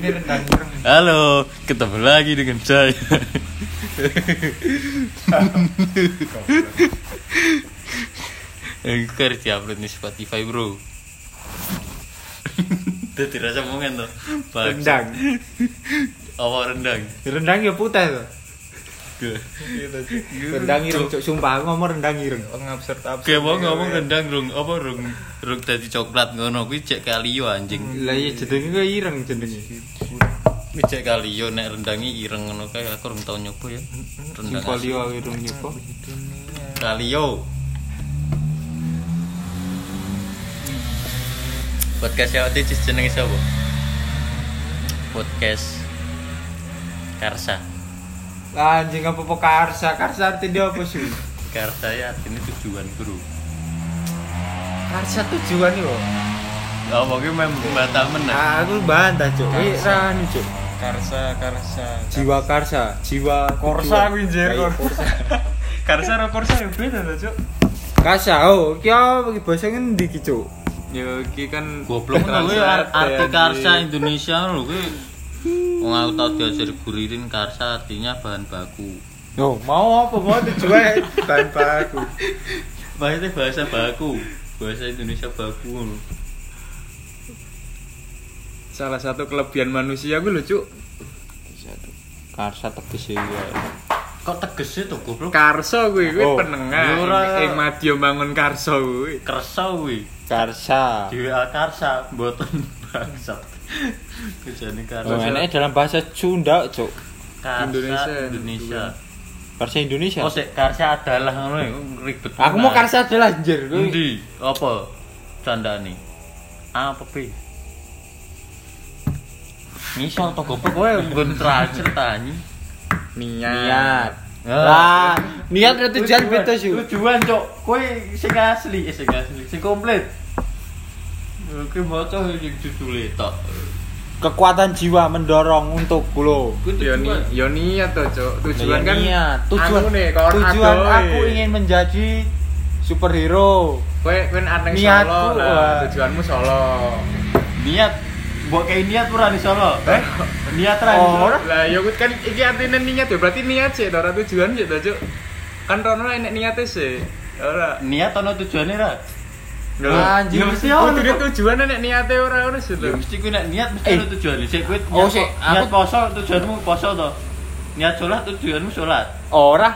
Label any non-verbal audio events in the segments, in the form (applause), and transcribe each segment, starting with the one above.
ini rendang. Halo, ketemu lagi dengan saya. Yang kerja upload nih Spotify bro. Tadi rasa mungkin tuh. Rendang. Apa rendang? Rendang ya putih tuh. Iya, Rendang ireng, cuk. Sumpah aku ngomong rendang ireng. ngabsurd absurd Kayak mau ngomong rendang rung apa rung rung tadi coklat ngono kuwi cek kalio anjing. Lah iya jenenge kok ireng jenenge. Kuwi cek kalio nek rendangi ireng ngono kae aku rung tau nyoba ya. Rendang asli. Polio ireng nyoba. Kalio. Podcast waktu itu jenenge siapa? Podcast Karsa. Lah anjing apa apa karsa? Karsa artinya apa sih? Karsa ya artinya tujuan bro. Karsa tujuan yo. Oh, pokoknya memang bantah menang. Ah, aku bantah, Cuk. Karsa. rani, Cuk. karsa karsa Jiwa karsa, jiwa korsa winjer Lah, iya, korsa (laughs) karsa ro korsa yo beda to cuk Karsa, oh, iki apa iki basa ngendi iki, Cuk? yo iki kan Goblok kan kuwi ar- arti karsa. Indonesia lho kuwi. (laughs) Wong aku tau diajari guririn karsa artinya bahan baku. Oh, mau apa? Mau tujuan bahan baku. Maksudnya bahasa baku, bahasa Indonesia baku salah satu kelebihan manusia gue lucu Karsa tegese ya. Kok teges itu goblok? karso gue gue Oh, penengah ora. ing madya bangun karso gue Kersa kuwi. Karsa. Dewe karsa mboten (laughs) bangsat. Kejane. Oh, enaknya dalam bahasa Sunda, Cuk. Karsa Indonesia. Indonesia. Karsa Indonesia. Oh, sik karsa adalah ngono ya, ribet. Aku mau karsa adalah anjir. Endi? Apa? Candane. Apa pi? Misal to goblok kowe nggon terakhir tanya. Niat. Ah. Lah, niat dan tujuan beda sih. Tujuan, Cok. Kowe sing asli, eh, sing asli, sing komplit. Oke, maca sing judule tok. Kekuatan jiwa mendorong untuk lo. Kuwi yo ni tujuan. yo niat to cuk tujuan kan niat. Tujuan anu nih kon tujuan adoh, aku eh. ingin menjadi superhero. kowe kowe areng solo lah tujuanmu solo Niat Mbok kayak niat ora di Solo. Eh? Niat ra. Oh, lah yo kan iki artinya niat ya berarti niat sih ora tujuan sih to cuk kan rono enek niate sih ora Niat ono tujuane ra? Anjir. Ya mesti Oh, ono. tidak Kok. tujuan enek niate ora ora sih Ya lho. mesti kuwi nek niat mesti Eh. ono tujuane. Sik kuwi Oh, niat- sik, niat aku- poso tujuanmu poso to. Niat sholat tujuanmu sholat. Ora.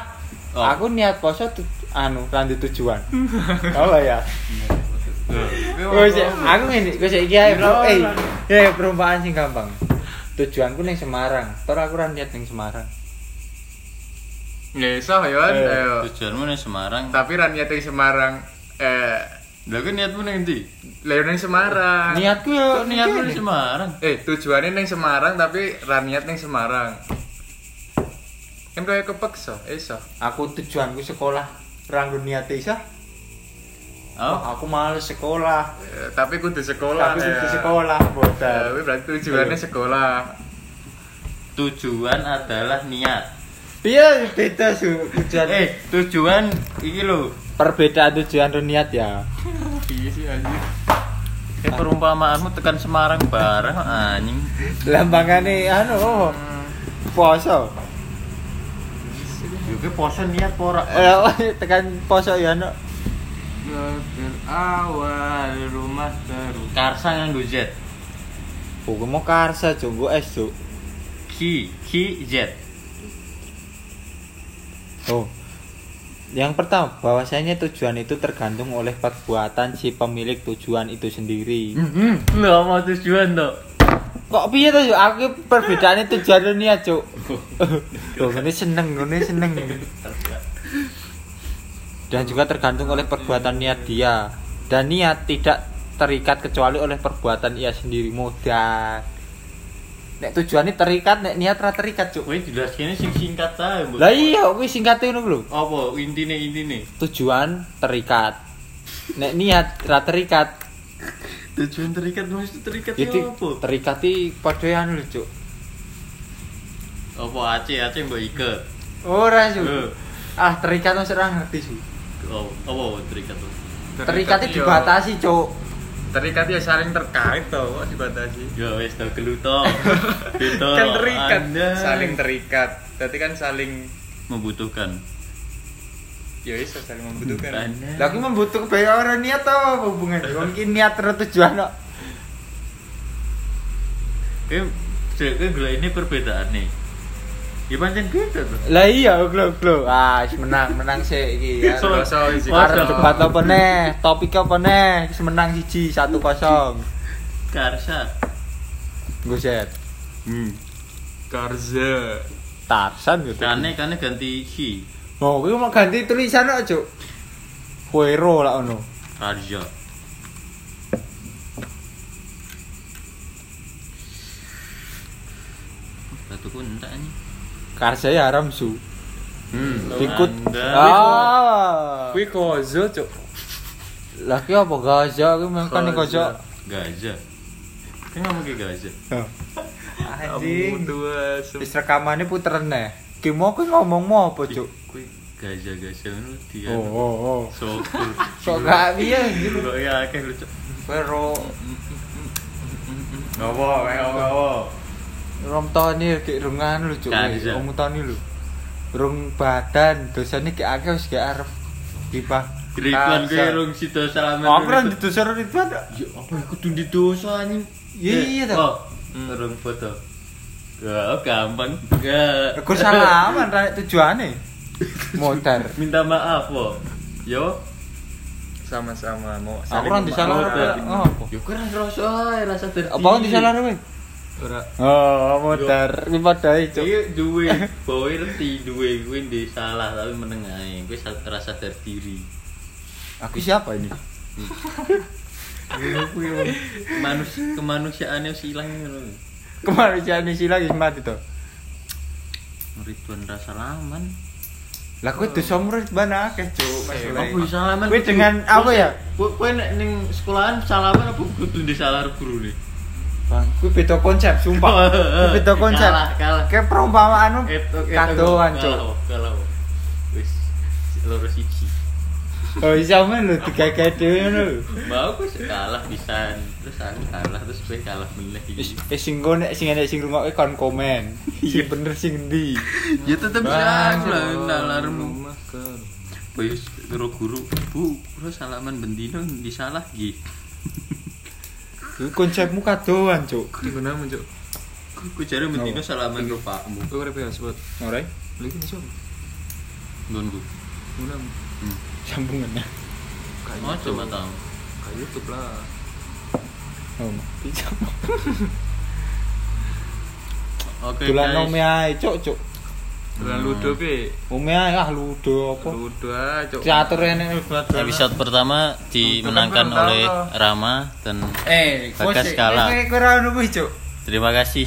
Oh. Aku niat poso tu, anu lanjut tujuan. (laughs) Apa ya? Oh, sik, aku ngene, sik iki ae, Eh, ora. ya perumpamaan sing gampang. Tujuanku ning Semarang, tor aku ora niat ning Semarang. Ya iso yo kan. Eh, ayo. Tujuanmu ning Semarang. Tapi ra niate Semarang eh Lah kuwi niatmu ning ndi? Leo ning Semarang. Niatku Kok niatmu ning Semarang? Eh, tujuannya ning Semarang tapi ra niat ning Semarang. Kan kaya kepeksa, iso. Aku tujuanku sekolah, nggo niat isa. Oh, Wah, aku males sekolah. Eh, tapi kudu sekolah. Tapi kudu ya. sekolah, Ya, bodoh. tapi berarti tujuannya sekolah. tujuan adalah niat. Iya, beda su tujuan. Eh, tujuan iki lho. Perbedaan tujuan dan niat ya. Iya sih. Eh perumpamaanmu tekan Semarang bareng anjing. Lambangane anu oh, poso. Yo ki poso niat apa ora? Eh, tekan poso ya anu. awal rumah baru. Karsa nganggo Z. Buku mau karsa jonggo es cuk. Ki, Ki Z. Oh. Yang pertama, bahwasanya tujuan itu tergantung oleh perbuatan si pemilik tujuan itu sendiri. Hmm, lho mau tujuan to. Kok piye Cuk? Aku perbedaannya tujuan niat, Cuk. (laughs) Loh, ini seneng, ini seneng. Dan juga tergantung oleh perbuatan niat dia. Dan niat tidak terikat kecuali oleh perbuatan ia sendiri modal. Nek tujuannya terikat, nek niat ra terikat, Cuk. Kowe jelas kene sing singkat Mbok. Lah iya, kuwi singkatnya ngono lho. Apa intine intine? Tujuan terikat. Nek niat ra terikat, Tujuan terikat mesti terikat jadi ya apa? terikat iki padha anu lho, Cuk. Apa Aceh Aceh mbok iket. Ora, Cuk. Ah, terikat wis ora ngerti, Cuk. Oh, apa terikat tuh? Terikatnya yo. dibatasi, Cuk. Terikat ya saling terkait toh kok dibatasi Ya wis to. (laughs) Beda. kan terikat Anda saling terikat berarti kan saling membutuhkan. ya iso saling membutuhkan. Lah aku membutuhkan bayar orang niat apa hubungan? Mungkin niat terus tujuan kok. Kayak golek ini perbedaan nih. Ya pancen beda tuh. Lah iya glo glo. Ah, wis menang menang sih iki. (laughs) ya. Arep Masa? debat apa neh? Topik apa neh? Wis menang siji 1-0. Karsa. Gue set. Hmm. Karza Tarsan gitu. Kane kane ganti hi. Oh, kuwi mau ganti tulisan kok, Cuk. Huero lah ono. Karja. Batuku entek nih. Karsa ya haram su. Hmm. Ikut. Ah. Kuwi kozo cuk Lah ki apa gaja ki mengkane gaja. Gaja. Kan ngomong ke gaja. Anjing. Kamu dua Wis rekamane puteran neh. Ki mau ki ngomong mau apa, Cuk? Kuwi gaja gaja ngono dia. Oh, oh, oh. Sopir. (laughs) Sok gak piye gitu. Kok ya akeh lucu. Pero Ngopo, ngopo. Rom tani kayak rungan lu cuk. Karza. Om tani lu. Rung badan dosane kayak akeh wis kayak arep pipa. Ridwan kowe rung sida salaman. Aku kan didosor Ridwan. Dak. Ya apa iku dundi dosa anjing. Iya, iya, Eh, toh. Oh, rung foto. Gak gampang. Gak. Aku salaman ra tujuane. (laughs) Motor. Minta maaf, wo. Yo. sama-sama mau Aku kan disalah apa? Oh? Yo kok rasa ae rasa tertib. Apa disalah kowe? Ora Oh, motor. Ki padha cuk. Iya duwe, (laughs) bawa ngerti duwe kuwi ndek salah tapi meneng ae. Kuwi sa- rasa diri. Aku siapa ini? Manus kemanusiaannya wis ilang ngono. Kemanusiaan isi lagi mati to. Ridwan rasa laman. Lah kowe dosa Ridwan akeh cuk. Bisa salaman? Kowe dengan apa ya? Kowe kowe nek ning sekolahan salaman apa kudu ndek salah guru nih? Bang, kuwi beda konsep sumpah. (laughs) Kuwi beda konsep. Kalah, kalah. Kayak perumpamaanmu kadoan cuk. Kalah, kalah. Wis loro siji. Oh, iya men lho digawe dhewe ngono. Mau aku sih kalah pisan. Terus aku kalah terus kowe kalah meneh Wis iki. wis sing engko nek sing enek sing rungokke kon komen. Sing bener sing endi? (laughs) Ya tetep bisa lah nalarmu. makan Wis karo guru, Bu, kula salaman bendino disalah nggih. Kuwi konsepmu kadoan, Cuk. gimana mu cuk Ku jare bendino salaman karo pakmu. Kowe urip ya sebut Ora? lagi cuk Nggonku. Guna Hmm. Sambungan. kayak Oh, coba tahu. kayak YouTube lah Oh, bisa. (laughs) Oke, Dolan guys. ome ae, Cuk, Cuk. Hmm. ludo pi Ome ae ah ludo apa? ludo aja cuk Teater enek buat Episode pertama dimenangkan Untuk oleh. Rama dan Eh, Bagas kalah. Kurang Cuk. terima kasih.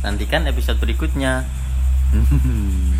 Nantikan episode berikutnya. (laughs)